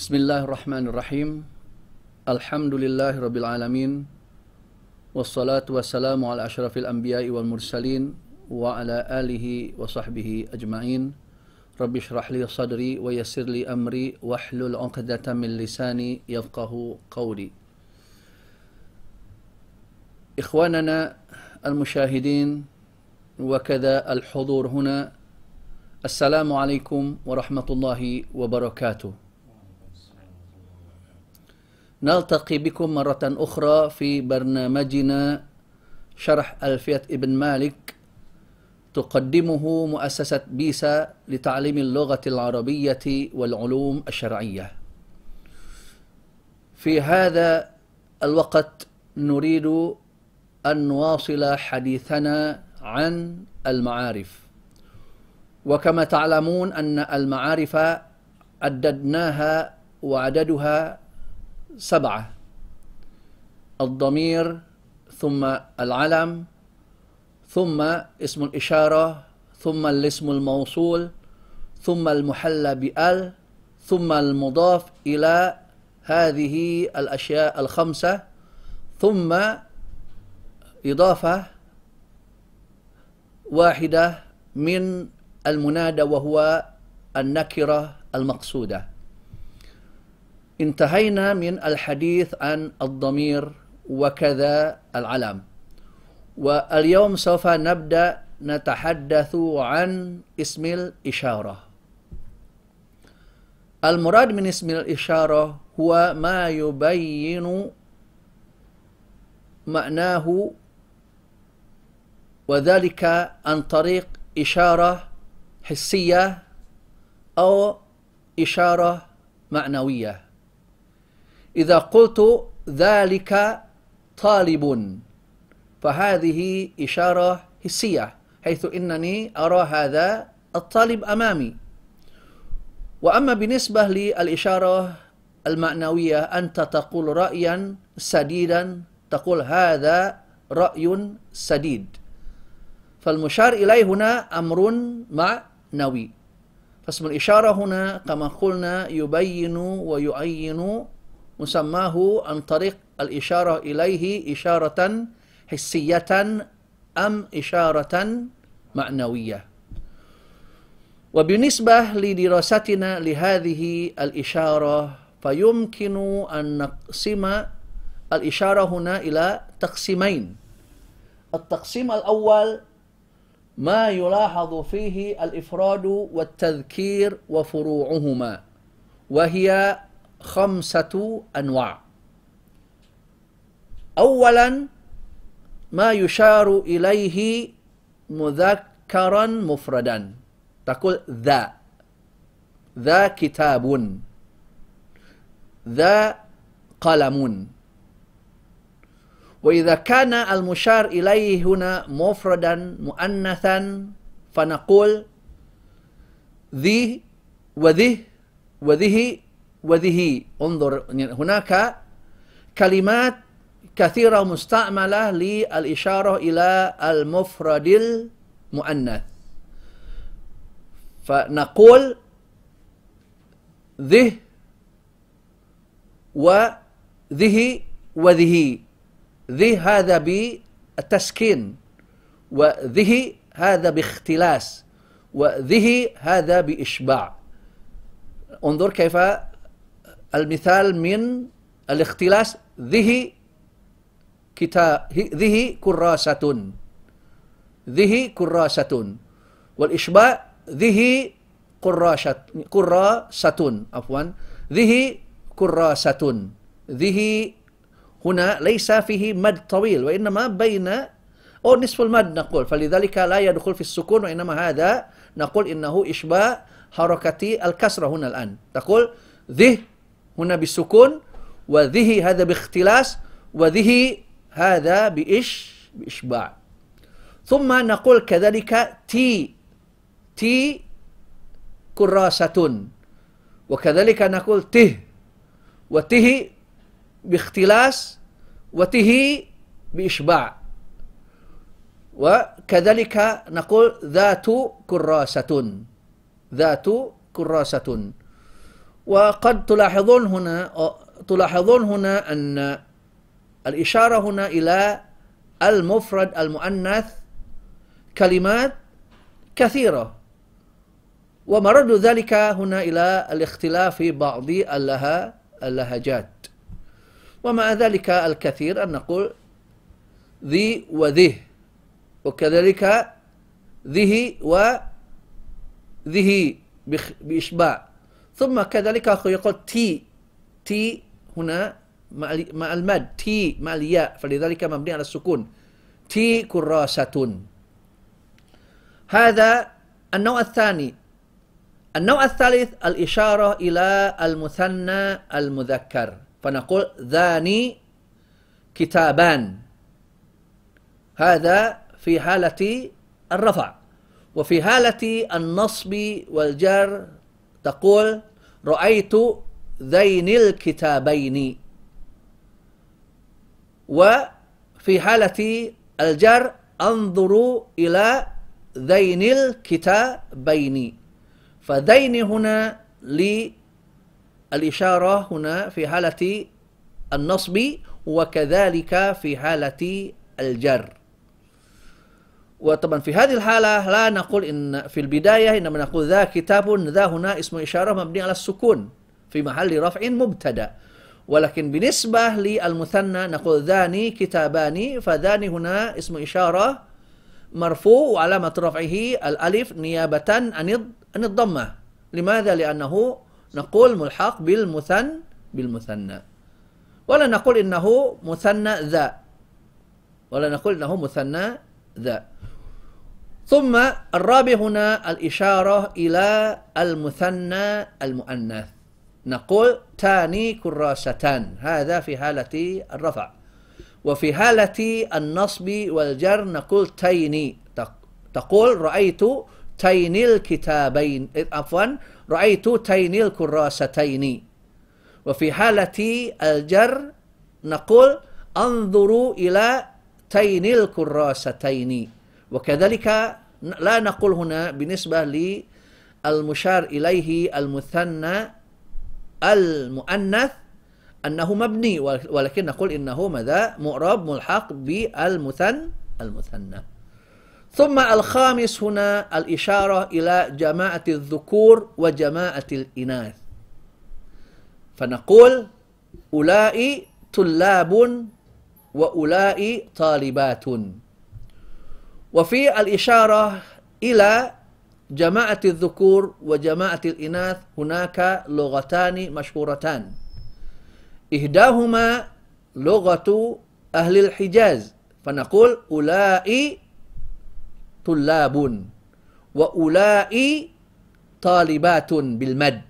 بسم الله الرحمن الرحيم الحمد لله رب العالمين والصلاة والسلام على أشرف الأنبياء والمرسلين وعلى آله وصحبه أجمعين رب اشرح لي صدري ويسر لي أمري واحلل عقدة من لساني يفقه قولي إخواننا المشاهدين وكذا الحضور هنا السلام عليكم ورحمة الله وبركاته نلتقي بكم مرة أخرى في برنامجنا شرح ألفية ابن مالك تقدمه مؤسسة بيسا لتعليم اللغة العربية والعلوم الشرعية. في هذا الوقت نريد أن نواصل حديثنا عن المعارف. وكما تعلمون أن المعارف عددناها وعددها سبعة. الضمير ثم العلم ثم اسم الإشارة ثم الاسم الموصول ثم المحلى بأل ثم المضاف إلى هذه الأشياء الخمسة ثم إضافة واحدة من المنادى وهو النكرة المقصودة. انتهينا من الحديث عن الضمير وكذا العلم. واليوم سوف نبدأ نتحدث عن اسم الإشارة. المراد من اسم الإشارة هو ما يبين معناه وذلك عن طريق إشارة حسية أو إشارة معنوية. إذا قلت ذلك طالب. فهذه إشارة حسية حيث إنني أرى هذا الطالب أمامي. وأما بالنسبة للإشارة المعنوية أنت تقول رأيا سديدا تقول هذا رأي سديد. فالمشار إليه هنا أمر معنوي. فاسم الإشارة هنا كما قلنا يبين ويعين مسماه عن طريق الإشارة إليه إشارة حسية أم إشارة معنوية. وبالنسبة لدراستنا لهذه الإشارة فيمكن أن نقسم الإشارة هنا إلى تقسيمين. التقسيم الأول ما يلاحظ فيه الإفراد والتذكير وفروعهما وهي خمسة أنواع. أولا ما يشار إليه مذكرا مفردا. تقول ذا. ذا كتاب. ذا قلم. وإذا كان المشار إليه هنا مفردا مؤنثا فنقول ذي وذه وذه وذه انظر هناك كلمات كثيرة مستعملة للإشارة إلى المفرد المؤنث. فنقول ذه وذه وذه ذه هذا بالتسكين وذه هذا باختلاس وذه هذا بإشباع. انظر كيف المثال من الاختلاس ذه كتاب ذه كراسة. ذه كراسة. والإشباع ذه قراشة كراسة. عفوا. ذه كراسة. ذه هنا ليس فيه مد طويل وإنما بين أو نصف المد نقول. فلذلك لا يدخل في السكون وإنما هذا نقول إنه إشباع حركة الكسرة هنا الآن. تقول ذه هنا بالسكون وذه هذا باختلاس وذه هذا بإش بإشباع. ثم نقول كذلك تي تي كراسة وكذلك نقول ته وته باختلاس وته بإشباع. وكذلك نقول ذات كراسة ذات كراسة. وقد تلاحظون هنا تلاحظون هنا أن الإشارة هنا إلى المفرد المؤنث كلمات كثيرة. ومرد ذلك هنا إلى الاختلاف في بعض اللهجات. ومع ذلك الكثير أن نقول ذي وذه وكذلك ذه وذه بإشباع. ثم كذلك يقول تي تي هنا مع المد. تي مع الياء. فلذلك مبني على السكون. تي كراسة. هذا النوع الثاني. النوع الثالث الإشارة إلى المثنى المذكر. فنقول ذاني كتابان. هذا في حالة الرفع. وفي حالة النصب والجر تقول رأيت ذين الكتابين. وفي حالة الجر أنظر إلى ذين الكتابين. فذين هنا للإشارة هنا في حالة النصب وكذلك في حالة الجر. وطبعا في هذه الحالة لا نقول إن في البداية إنما نقول ذا كتاب ذا هنا اسم إشارة مبني على السكون في محل رفع مبتدأ. ولكن بالنسبة للمثنى نقول ذاني كتابان فذاني هنا اسم إشارة مرفوع وعلامة رفعه الألف نيابة عن الضمة. لماذا؟ لأنه نقول ملحق بالمثن بالمثنى. ولا نقول إنه مثنى ذا. ولا نقول إنه مثنى ذا. ثم الرابع هنا الإشارة إلى المثنى المؤنث. نقول تاني كراستان هذا في حالة الرفع. وفي حالة النصب والجر نقول تيني تقول رأيت تين الكتابين. عفوا رأيت تين الكراستين وفي حالة الجر نقول انظر إلى تين الكراستين وكذلك لا نقول هنا بالنسبة للمشار إليه المثنى المؤنث أنه مبني ولكن نقول إنه ماذا؟ معرب ملحق بالمثن المثنى. ثم الخامس هنا الإشارة إلى جماعة الذكور وجماعة الإناث. فنقول أولئك طلاب وأولئك طالبات. وفي الإشارة إلى جماعة الذكور وجماعة الإناث هناك لغتان مشهورتان. إحداهما لغة أهل الحجاز فنقول أولئك طلاب وأولئك طالبات بالمد.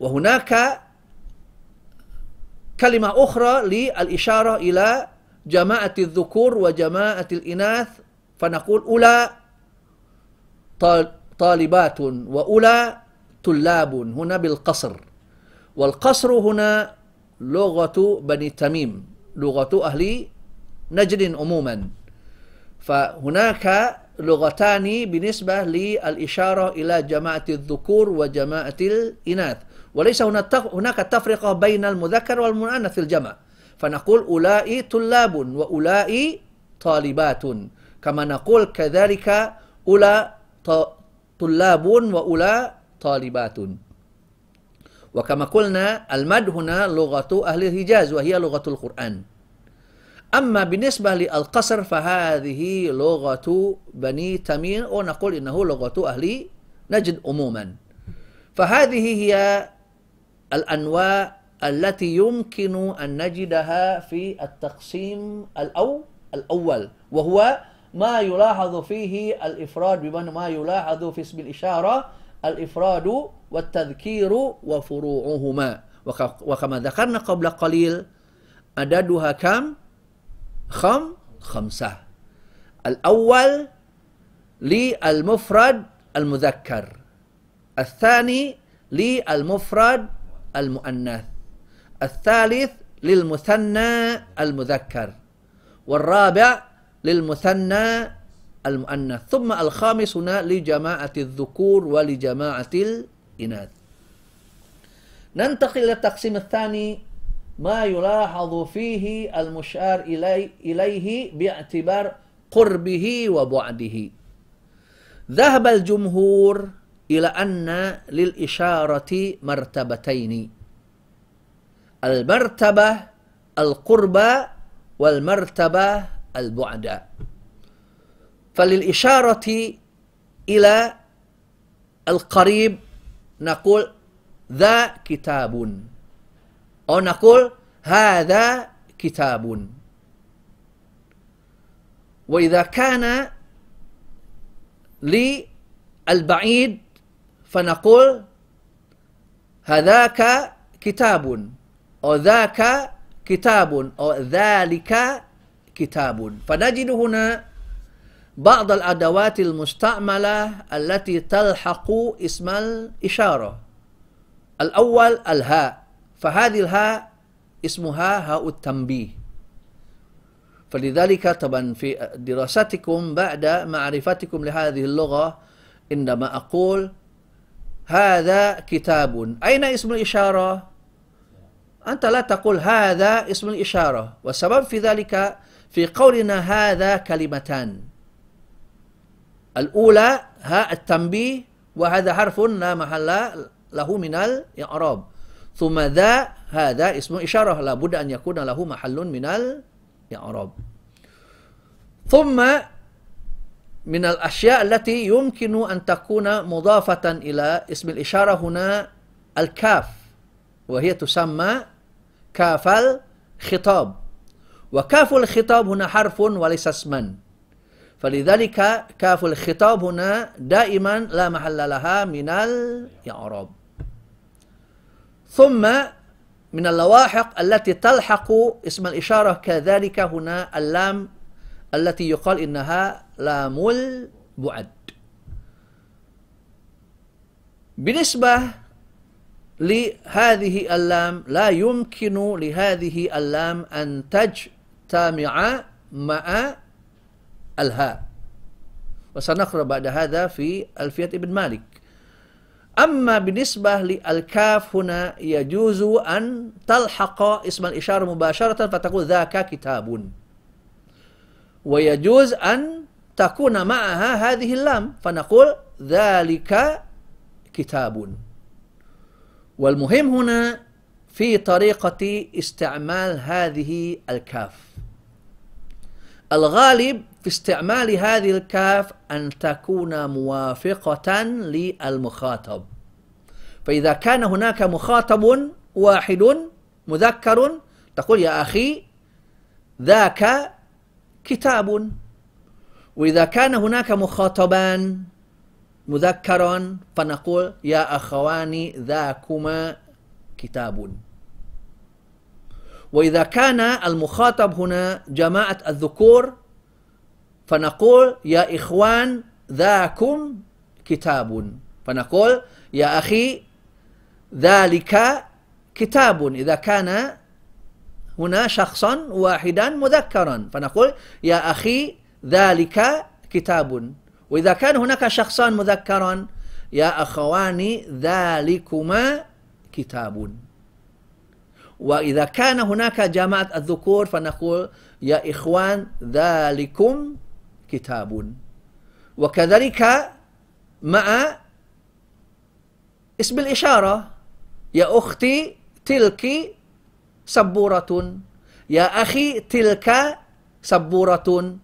وهناك كلمة أخرى للإشارة إلى جماعة الذكور وجماعة الإناث فنقول أولى طالبات وأولى طلاب هنا بالقصر. والقصر هنا لغة بني تميم لغة أهل نجد عموما. فهناك لغتان بالنسبة للإشارة إلى جماعة الذكور وجماعة الإناث. وليس هناك تفرقة بين المذكر والمؤنث الجمع. فنقول أولئك طلاب وأولئك طالبات. كما نقول كذلك أولى طلاب وأولى طالبات. وكما قلنا المد هنا لغة أهل الحجاز وهي لغة القرآن. أما بالنسبة للقصر فهذه لغة بني تميم ونقول إنه لغة أهل نجد عموما. فهذه هي الأنواع التي يمكن أن نجدها في التقسيم الأو الأول وهو ما يلاحظ فيه الإفراد بمعنى ما يلاحظ في اسم الإشارة الإفراد والتذكير وفروعهما. وكما ذكرنا قبل قليل عددها كم؟ خم خمسة. الأول للمفرد المذكر الثاني للمفرد المؤنث. الثالث للمثنى المذكر والرابع للمثنى المؤنث ثم الخامس هنا لجماعة الذكور ولجماعة الإناث. ننتقل إلى التقسيم الثاني ما يلاحظ فيه المشار إلي إليه باعتبار قربه وبعده. ذهب الجمهور إلى أن للإشارة مرتبتين. المرتبة القربى والمرتبة البعد فللإشارة إلى القريب نقول ذا كتاب أو نقول هذا كتاب. وإذا كان للبعيد فنقول هذاك كتاب. ذاك كتاب أو ذلك كتاب. فنجد هنا بعض الأدوات المستعملة التي تلحق اسم الإشارة. الأول الهاء فهذه الهاء اسمها هاء التنبيه. فلذلك طبعا في دراستكم بعد معرفتكم لهذه اللغة عندما أقول هذا كتاب. أين اسم الإشارة؟ أنت لا تقول هذا اسم الإشارة والسبب في ذلك في قولنا هذا كلمتان. الأولى هاء التنبيه وهذا حرف لا محل له من الإعراب. ثم ذا هذا اسم إشارة لابد أن يكون له محل من الإعراب. ثم من الأشياء التي يمكن أن تكون مضافة إلى اسم الإشارة هنا الكاف. وهي تسمى كاف الخطاب. وكاف الخطاب هنا حرف وليس اسما. فلذلك كاف الخطاب هنا دائما لا محل لها من الإعراب. ثم من اللواحق التي تلحق اسم الإشارة كذلك هنا اللام التي يقال إنها لام البعد. بالنسبة لهذه اللام لا يمكن لهذه اللام أن تجتمع مع الهاء. وسنقرأ بعد هذا في ألفية ابن مالك. أما بالنسبة للكاف هنا يجوز أن تلحق اسم الإشارة مباشرة فتقول ذاك كتاب. ويجوز أن تكون معها هذه اللام فنقول ذلك كتاب. والمهم هنا في طريقة استعمال هذه الكاف. الغالب في استعمال هذه الكاف أن تكون موافقة للمخاطب. فإذا كان هناك مخاطب واحد مذكر تقول يا أخي ذاك كتاب وإذا كان هناك مخاطبان مذكرا فنقول يا أخوان ذاكما كتاب وإذا كان المخاطب هنا جماعة الذكور فنقول يا إخوان ذاكم كتاب فنقول يا أخي ذلك كتاب إذا كان هنا شخصا واحدا مذكرا فنقول يا أخي ذلك كتاب وإذا كان هناك شخصان مذكرا يا أخوان ذلكما كتاب وإذا كان هناك جماعة الذكور فنقول يا إخوان ذلكم كتاب وكذلك مع اسم الإشارة يا أختي تلك سبورة. يا أخي تلك سبورة.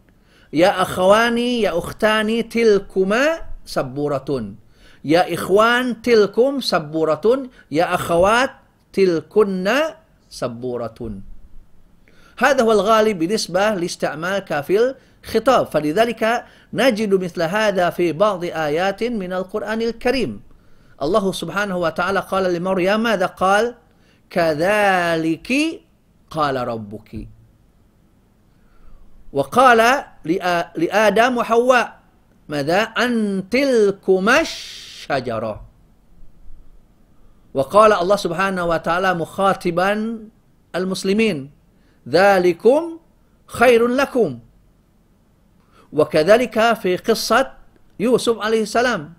يا أخواني يا أختاني تلكما سبورة يا إخوان تلكم سبورة يا أخوات تلكن سبورة هذا هو الغالب بالنسبة لاستعمال كافل خطاب. فلذلك نجد مثل هذا في بعض آيات من القرآن الكريم. الله سبحانه وتعالى قال لمريم ماذا قال؟ كذلك قال ربك. وقال لآدم وحواء ماذا؟ أن تلكما الشجرة وقال الله سبحانه وتعالى مخاطبا المسلمين ذلكم خير لكم. وكذلك في قصة يوسف عليه السلام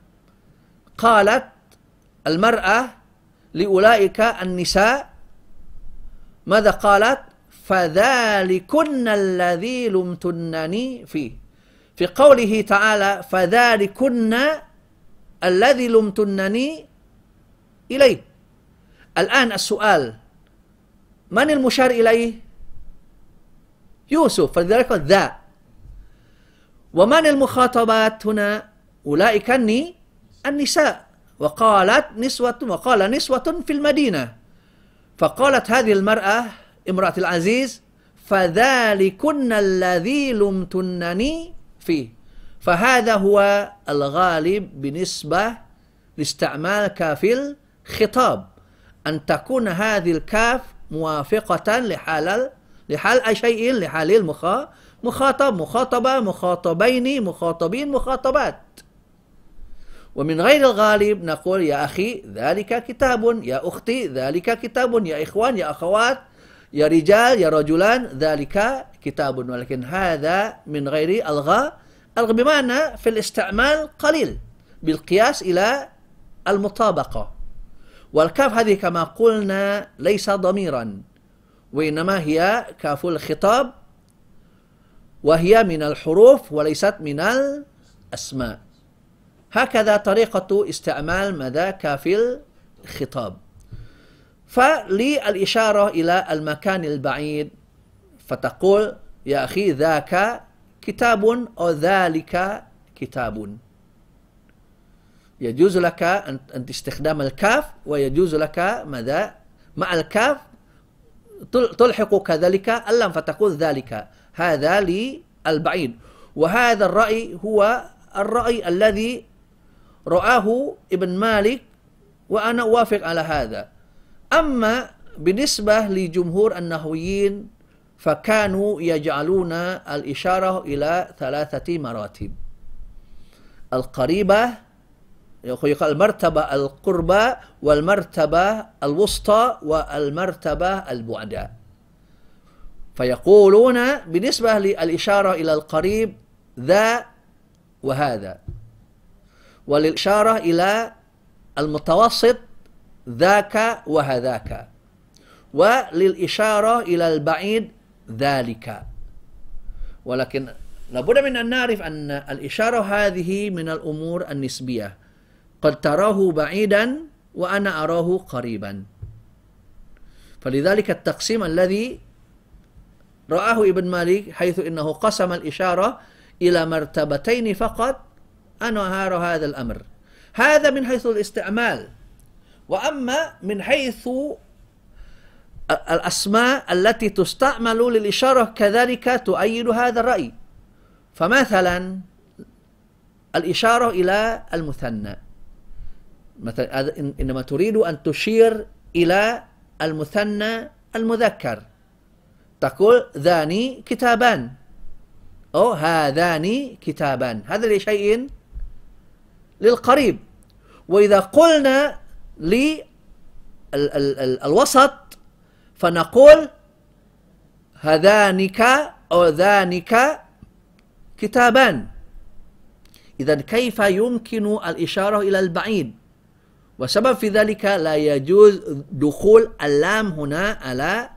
قالت المرأة لأولئك النساء ماذا قالت؟ فذلكن الذي لمتنني فيه. في قوله تعالى فذلكن الذي لمتنني إليه. الآن السؤال من المشار إليه؟ يوسف فلذلك ذا. ومن المخاطبات هنا؟ أولئك النساء. وقالت نسوة وقال نسوة في المدينة. فقالت هذه المرأة امرأة العزيز فذلكن الذي لمتنني فيه. فهذا هو الغالب بالنسبة لاستعمال كاف الخطاب. أن تكون هذه الكاف موافقة لحال لحال أي شيء لحال المخاطب مخاطبة مخاطبين مخاطبين مخاطبات. ومن غير الغالب نقول يا أخي ذلك كتاب يا أختي ذلك كتاب يا إخوان يا أخوات يا رجال يا رجلان ذلك كتاب ولكن هذا من غير الغاء الغاء بمعنى في الاستعمال قليل بالقياس إلى المطابقة والكاف هذه كما قلنا ليس ضميرا وإنما هي كاف الخطاب وهي من الحروف وليست من الأسماء هكذا طريقة استعمال مدى كاف الخطاب فللإشارة إلى المكان البعيد فتقول يا أخي ذاك كتاب أو ذلك كتاب. يجوز لك أن تستخدم الكاف ويجوز لك ماذا؟ مع الكاف تلحق كذلك اللام فتقول ذلك. هذا للبعيد. وهذا الرأي هو الرأي الذي رآه ابن مالك وأنا أوافق على هذا. أما بالنسبة لجمهور النحويين فكانوا يجعلون الإشارة إلى ثلاثة مراتب. القريبة المرتبة القربى والمرتبة الوسطى والمرتبة البعدى. فيقولون بالنسبة للإشارة إلى القريب ذا وهذا. وللإشارة إلى المتوسط ذاك وهذاك. وللإشارة إلى البعيد ذلك. ولكن لابد من أن نعرف أن الإشارة هذه من الأمور النسبية. قد تراه بعيدا وأنا أراه قريبا. فلذلك التقسيم الذي رآه ابن مالك حيث إنه قسم الإشارة إلى مرتبتين فقط أنا أرى هذا الأمر. هذا من حيث الاستعمال. وأما من حيث الأسماء التي تستعمل للإشارة كذلك تؤيد هذا الرأي. فمثلا الإشارة إلى المثنى. مثلا إنما تريد أن تشير إلى المثنى المذكر. تقول ذاني كتابان. أو هذان كتابان. هذا لشيء للقريب. وإذا قلنا للوسط فنقول هذانك أو ذانك كتابان. إذا كيف يمكن الإشارة إلى البعيد؟ وسبب في ذلك لا يجوز دخول اللام هنا على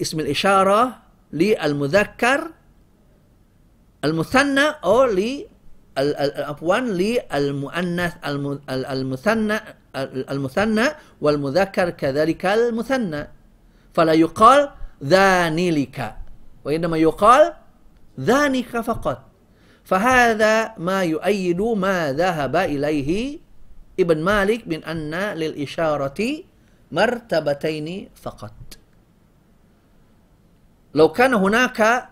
اسم الإشارة للمذكر المثنى أو عفوا للمؤنث المثنى المثنى والمذكر كذلك المثنى فلا يقال ذانلك وإنما يقال ذانك فقط فهذا ما يؤيد ما ذهب إليه ابن مالك من أن للإشارة مرتبتين فقط لو كان هناك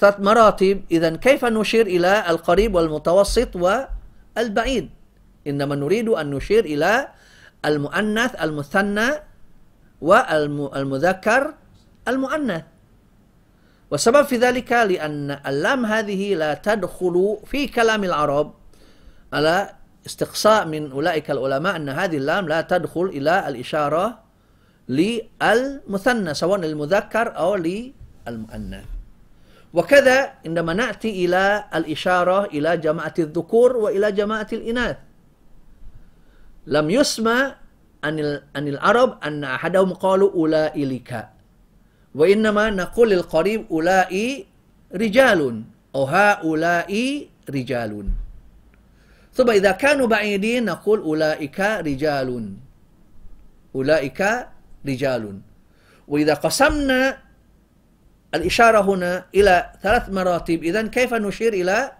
ثلاث مراتب. إذا كيف نشير إلى القريب والمتوسط والبعيد؟ إنما نريد أن نشير إلى المؤنث المثنى والمذكر المؤنث. والسبب في ذلك لأن اللام هذه لا تدخل في كلام العرب على استقصاء من أولئك العلماء أن هذه اللام لا تدخل إلى الإشارة للمثنى سواء المذكر أو للمؤنث. وكذا عندما نأتي إلى الإشارة إلى جماعة الذكور وإلى جماعة الإناث. لم يسمى عن عن العرب أن أحدهم قالوا أولئك وإنما نقول للقريب أولئك رجال أو هؤلاء رجال. ثم إذا كانوا بعيدين نقول أولئك رجال أولئك رجال. وإذا قسمنا الإشارة هنا إلى ثلاث مراتب. إذن كيف نشير إلى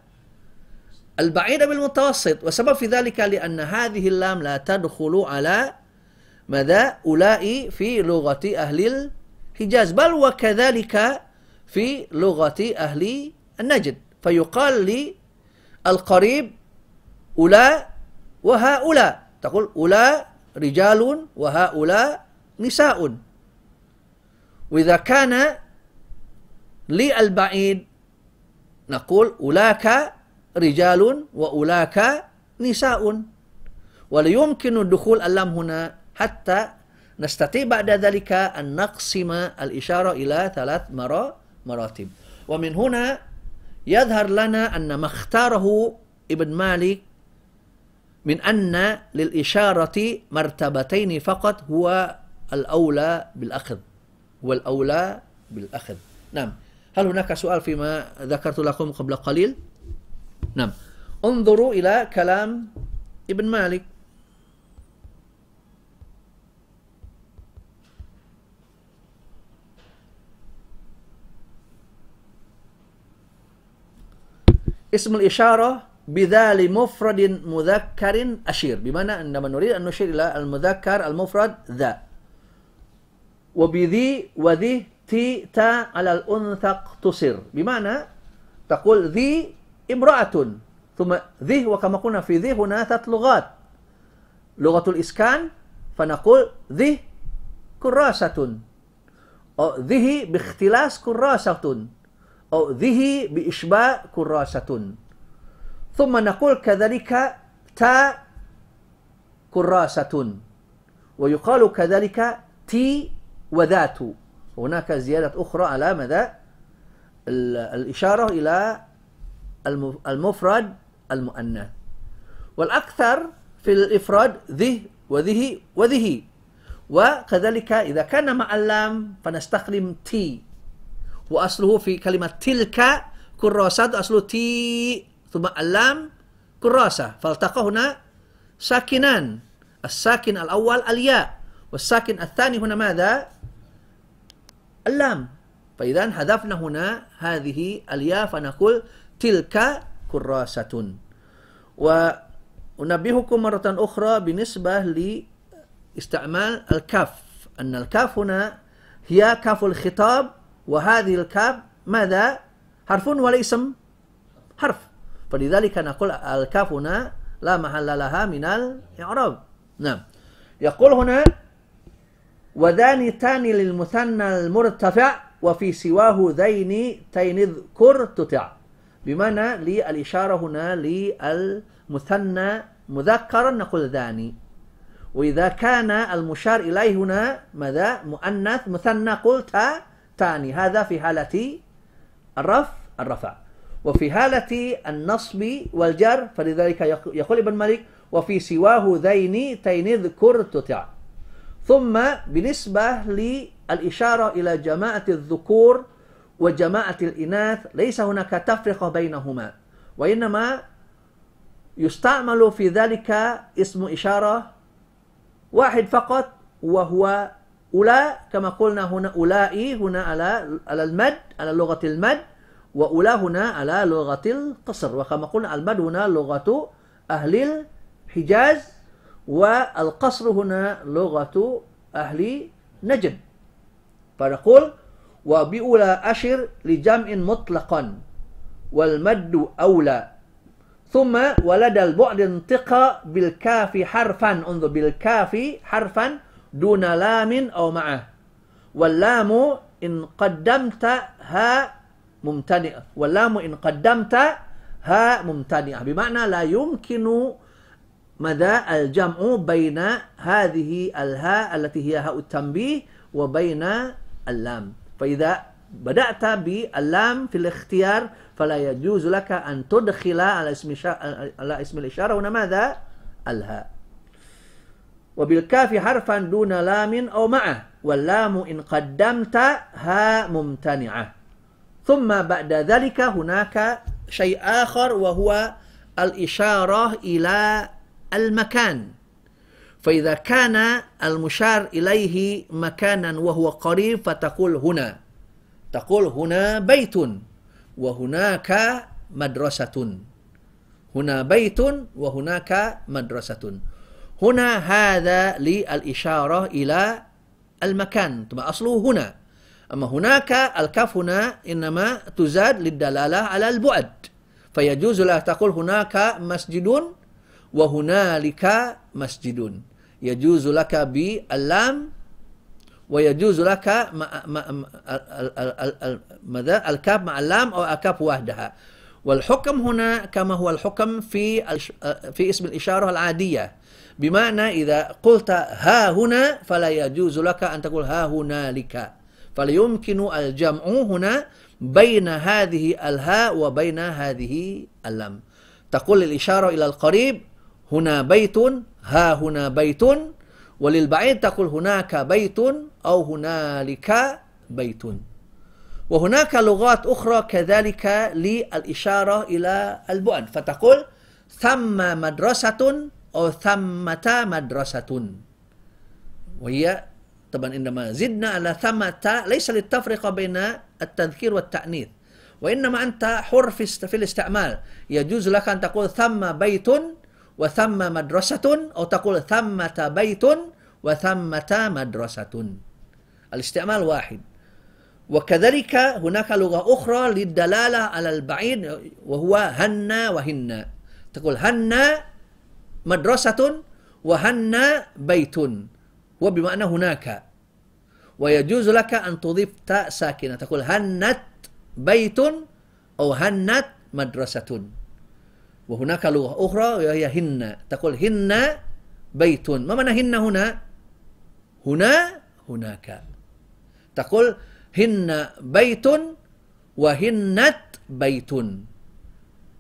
البعيد بالمتوسط؟ وسبب في ذلك لأن هذه اللام لا تدخل على ماذا؟ أولئك في لغة أهل الحجاز بل وكذلك في لغة أهل النجد. فيقال لي القريب أولاء وهؤلاء. تقول أولاء رجال وهؤلاء نساء. وإذا كان للبعيد. نقول أولاك رجال وأولاك نساء. ولا الدخول اللام هنا حتى نستطيع بعد ذلك أن نقسم الإشارة إلى ثلاث مراتب. ومن هنا يظهر لنا أن ما اختاره ابن مالك من أن للإشارة مرتبتين فقط هو الأولى بالأخذ. هو الأولى بالأخذ. نعم. هل هناك سؤال فيما ذكرت لكم قبل قليل؟ نعم. انظروا إلى كلام ابن مالك. اسم الإشارة بذال مفرد مذكر أشير بمعنى عندما نريد أن نشير إلى المذكر المفرد ذا. وبذي وذي تي تا على الأنثى اقتصر. بمعنى تقول ذي امرأة ثم ذي وكما قلنا في ذي هنا ثلاث لغات. لغة الإسكان فنقول ذي كراسة أو ذه باختلاس كراسة أو ذه بإشباع كراسة. ثم نقول كذلك تا كراسة ويقال كذلك تي وذات. هناك زيادة أخرى على مدى الإشارة إلى المفرد المؤنث. والأكثر في الإفراد ذه وذه وذه. وكذلك إذا كان مع اللام فنستخدم تي وأصله في كلمة تلك كراسات أصله تي ثم اللام كراسة. فالتقى هنا ساكنان. الساكن الأول الياء والساكن الثاني هنا ماذا؟ اللام. فإذا حذفنا هنا هذه الياء فنقول تلك كراسة. وأنبهكم مرة أخرى بالنسبة لاستعمال الكاف أن الكاف هنا هي كاف الخطاب وهذه الكاف ماذا؟ حرف ولا اسم؟ حرف. فلذلك نقول الكاف هنا لا محل لها من الإعراب. نعم. يقول هنا وذان تاني للمثنى المرتفع وفي سواه ذين تين اذكر تطع. بمعنى للإشارة هنا للمثنى مذكرا نقول ذاني وإذا كان المشار إليه هنا ماذا؟ مؤنث مثنى قلت تاني. هذا في حالة الرفع الرفع. وفي حالة النصب والجر فلذلك يقول ابن مالك وفي سواه ذين تين اذكر تطع. ثم بالنسبة للإشارة إلى جماعة الذكور وجماعة الإناث ليس هناك تفرقة بينهما وإنما يستعمل في ذلك اسم إشارة واحد فقط وهو أولى كما قلنا هنا أولئي هنا على على المد على لغة المد وأولى هنا على لغة القصر وكما قلنا المد هنا لغة أهل الحجاز. والقصر هنا لغة أهل نجد فنقول وبأولى أشر لجمع مطلقا والمد أولى. ثم ولد البعد انتقى بالكاف حرفا انظر بالكاف حرفا دون لام أو معه. واللام إن قدمت ها ممتنئة واللام إن قدمت ها ممتنئة بمعنى لا يمكن مدى الجمع بين هذه الهاء التي هي هاء التنبيه وبين اللام. فإذا بدأت باللام في الاختيار فلا يجوز لك أن تدخل على اسم على اسم الإشارة هنا ماذا؟ الهاء وبالكاف حرفا دون لام أو معه واللام إن قدمت ها ممتنعة. ثم بعد ذلك هناك شيء آخر وهو الإشارة إلى المكان. فإذا كان المشار إليه مكانا وهو قريب فتقول هنا. تقول هنا بيت وهناك مدرسة. هنا بيت وهناك مدرسة. هنا هذا للإشارة إلى المكان. ثم أصله هنا. أما هناك الكاف هنا إنما تزاد للدلالة على البعد. فيجوز لها تقول هناك مسجد وهنالك مسجد يجوز لك باللام ويجوز لك ماذا؟ الكاف مع اللام أو الكاف وحدها. والحكم هنا كما هو الحكم في في اسم الإشارة العادية. بمعنى إذا قلت ها هنا فلا يجوز لك أن تقول ها هنالك. فليمكن الجمع هنا بين هذه الهاء وبين هذه اللام. تقول الإشارة إلى القريب هنا بيت ها هنا بيت وللبعيد تقول هناك بيت أو هنالك بيت. وهناك لغات أخرى كذلك للإشارة إلى البعد فتقول ثم مدرسة أو ثمة مدرسة. وهي طبعا عندما زدنا على ثمة ليس للتفرقة بين التذكير والتأنيث. وإنما أنت حر في الاستعمال. يجوز لك أن تقول ثم بيت وثم مدرسة أو تقول ثمة بيت وثمة مدرسة الاستعمال واحد. وكذلك هناك لغة أخرى للدلالة على البعيد وهو هن وهن. تقول هن مدرسة وهن بيت وبمعنى هناك. ويجوز لك أن تضيف تاء ساكنة. تقول هنت بيت أو هنت مدرسة وهناك لغة أخرى وهي هن. تقول هن بيت. ما معنى هن هنا؟ هنا هناك. تقول هن بيت وهنت بيت.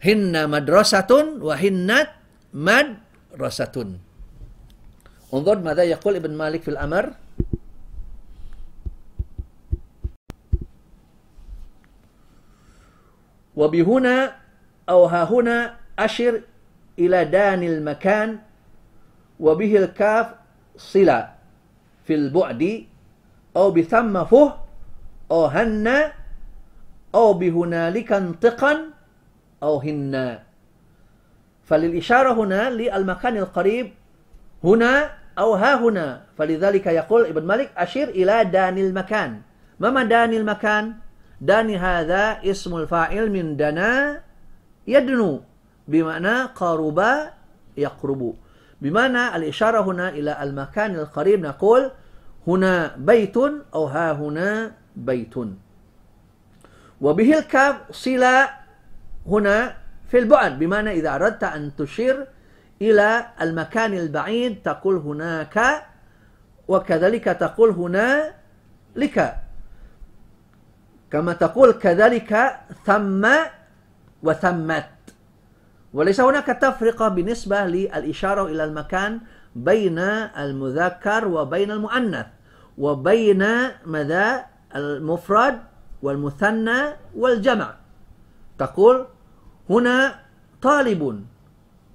هن مدرسة وهنت مدرسة. انظر ماذا يقول ابن مالك في الأمر. وبهنا أو ها هنا أشر إلى دان المكان وبه الكاف صلة في البعد أو بثم فه أو هن أو بهنالك انطقا أو هنا فللإشارة هنا للمكان القريب هنا أو ها هنا. فلذلك يقول ابن مالك أشير إلى دان المكان. ما دان المكان؟ دان هذا اسم الفاعل من دنا يدنو. بمعنى قرب يقرب بمعنى الإشارة هنا إلى المكان القريب نقول هنا بيت أو ها هنا بيت. وبه الكاف صلة هنا في البعد بمعنى إذا أردت أن تشير إلى المكان البعيد تقول هناك وكذلك تقول هنا لك كما تقول كذلك ثم وثمت. وليس هناك تفرقة بالنسبة للإشارة إلى المكان بين المذكر وبين المؤنث وبين ماذا؟ المفرد والمثنى والجمع. تقول هنا طالب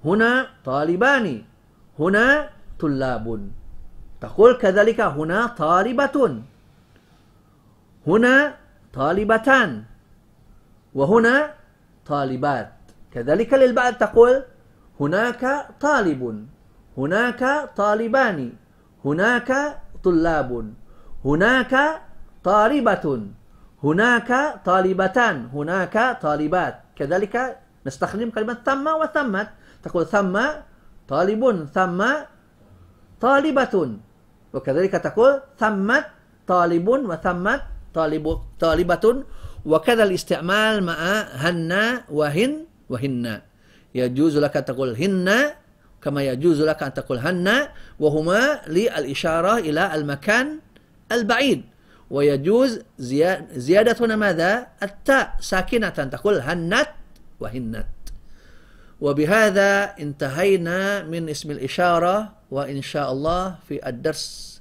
هنا طالبان هنا طلاب. تقول كذلك هنا طالبة هنا طالبتان وهنا طالبات. كذلك للبعض تقول هناك طالب هناك طالبان هناك طلاب هناك طالبة هناك طالبتان هناك طالبات. كذلك نستخدم كلمة ثم وثمت. تقول ثم طالب ثم طالبة. وكذلك تقول ثمت طالب وثمت طالب طالبة. وكذا الاستعمال مع هن وهن. وهن. يجوز لك أن تقول هن كما يجوز لك أن تقول هن وهما للإشارة إلى المكان البعيد. ويجوز زيادة هنا ماذا؟ التاء ساكنة تقول هنت وهنت. وبهذا انتهينا من اسم الإشارة وإن شاء الله في الدرس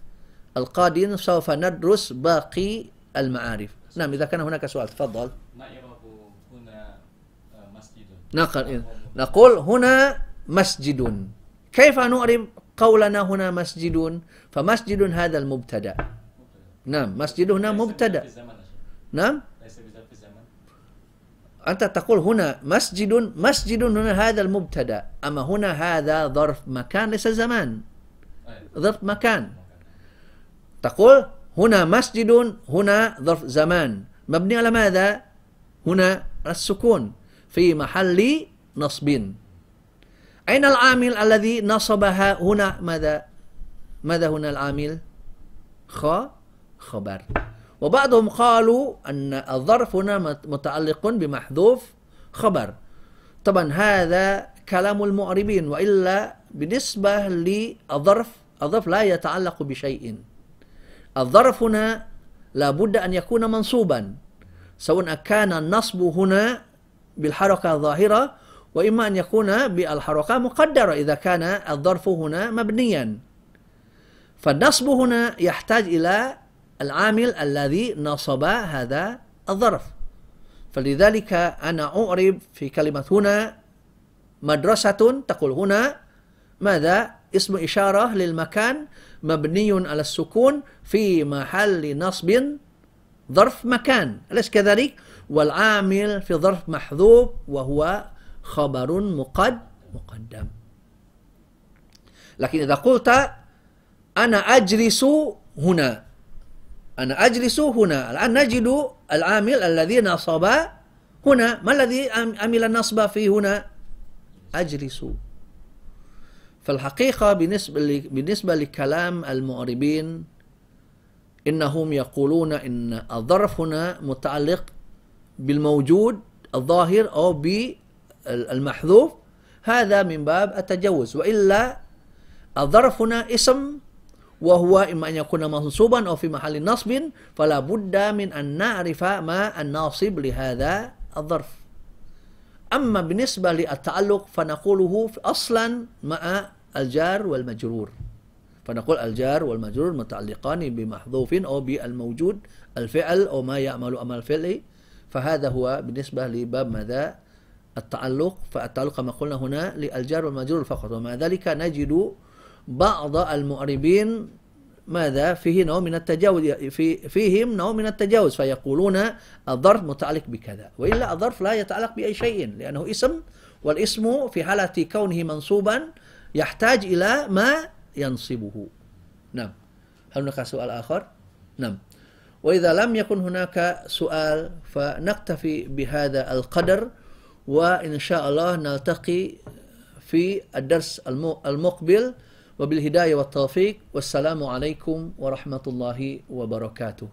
القادم سوف ندرس باقي المعارف. نعم إذا كان هناك سؤال تفضل. مسجد نقول هنا مسجد كيف نعرف قولنا هنا مسجد فمسجد هذا المبتدأ. نعم مسجد هنا مبتدأ. نعم. أنت تقول هنا مسجد مسجد هنا هذا المبتدأ. أما هنا هذا ظرف مكان ليس زمان. ظرف مكان. تقول هنا مسجد هنا ظرف زمان. مبني على ماذا؟ هنا السكون. في محل نصب. أين العامل الذي نصبها هنا؟ ماذا؟ ماذا هنا العامل؟ خ خبر. وبعضهم قالوا أن الظرف هنا متعلق بمحذوف خبر. طبعا هذا كلام المعربين وإلا بالنسبة للظرف الظرف لا يتعلق بشيء. الظرف هنا لابد أن يكون منصوبا سواء كان النصب هنا بالحركة الظاهرة وإما أن يكون بالحركة مقدرة إذا كان الظرف هنا مبنيا. فالنصب هنا يحتاج إلى العامل الذي نصب هذا الظرف. فلذلك أنا أعرب في كلمة هنا مدرسة تقول هنا ماذا؟ اسم إشارة للمكان مبني على السكون في محل نصب ظرف مكان. أليس كذلك؟ والعامل في ظرف محذوف وهو خبر مقد مقدم. لكن إذا قلت أنا أجلس هنا أنا أجلس هنا الآن نجد العامل الذي نصب هنا. ما الذي عمل النصب في هنا؟ أجلس. فالحقيقة بالنسبة بالنسبة لكلام المعربين إنهم يقولون إن الظرف هنا متعلق بالموجود الظاهر أو بالمحذوف هذا من باب التجوز. وإلا الظرف هنا اسم وهو إما أن يكون منصوبا أو في محل نصب فلا بد من أن نعرف ما الناصب لهذا الظرف. أما بالنسبة للتعلق فنقوله أصلا مع الجار والمجرور. فنقول الجار والمجرور متعلقان بمحذوف أو بالموجود الفعل أو ما يعمل أمر الفعل فهذا هو بالنسبة لباب ماذا؟ التعلق. فالتعلق كما قلنا هنا للجار والمجرور فقط. ومع ذلك نجد بعض المعربين ماذا؟ فيه نوع من التجاوز في فيهم نوع من التجاوز فيقولون الظرف متعلق بكذا وإلا الظرف لا يتعلق بأي شيء لأنه اسم والاسم في حالة كونه منصوبا يحتاج إلى ما ينصبه. نعم. هل هناك سؤال آخر؟ نعم. وإذا لم يكن هناك سؤال فنكتفي بهذا القدر وإن شاء الله نلتقي في الدرس المقبل. وبالهداية والتوفيق والسلام عليكم ورحمة الله وبركاته.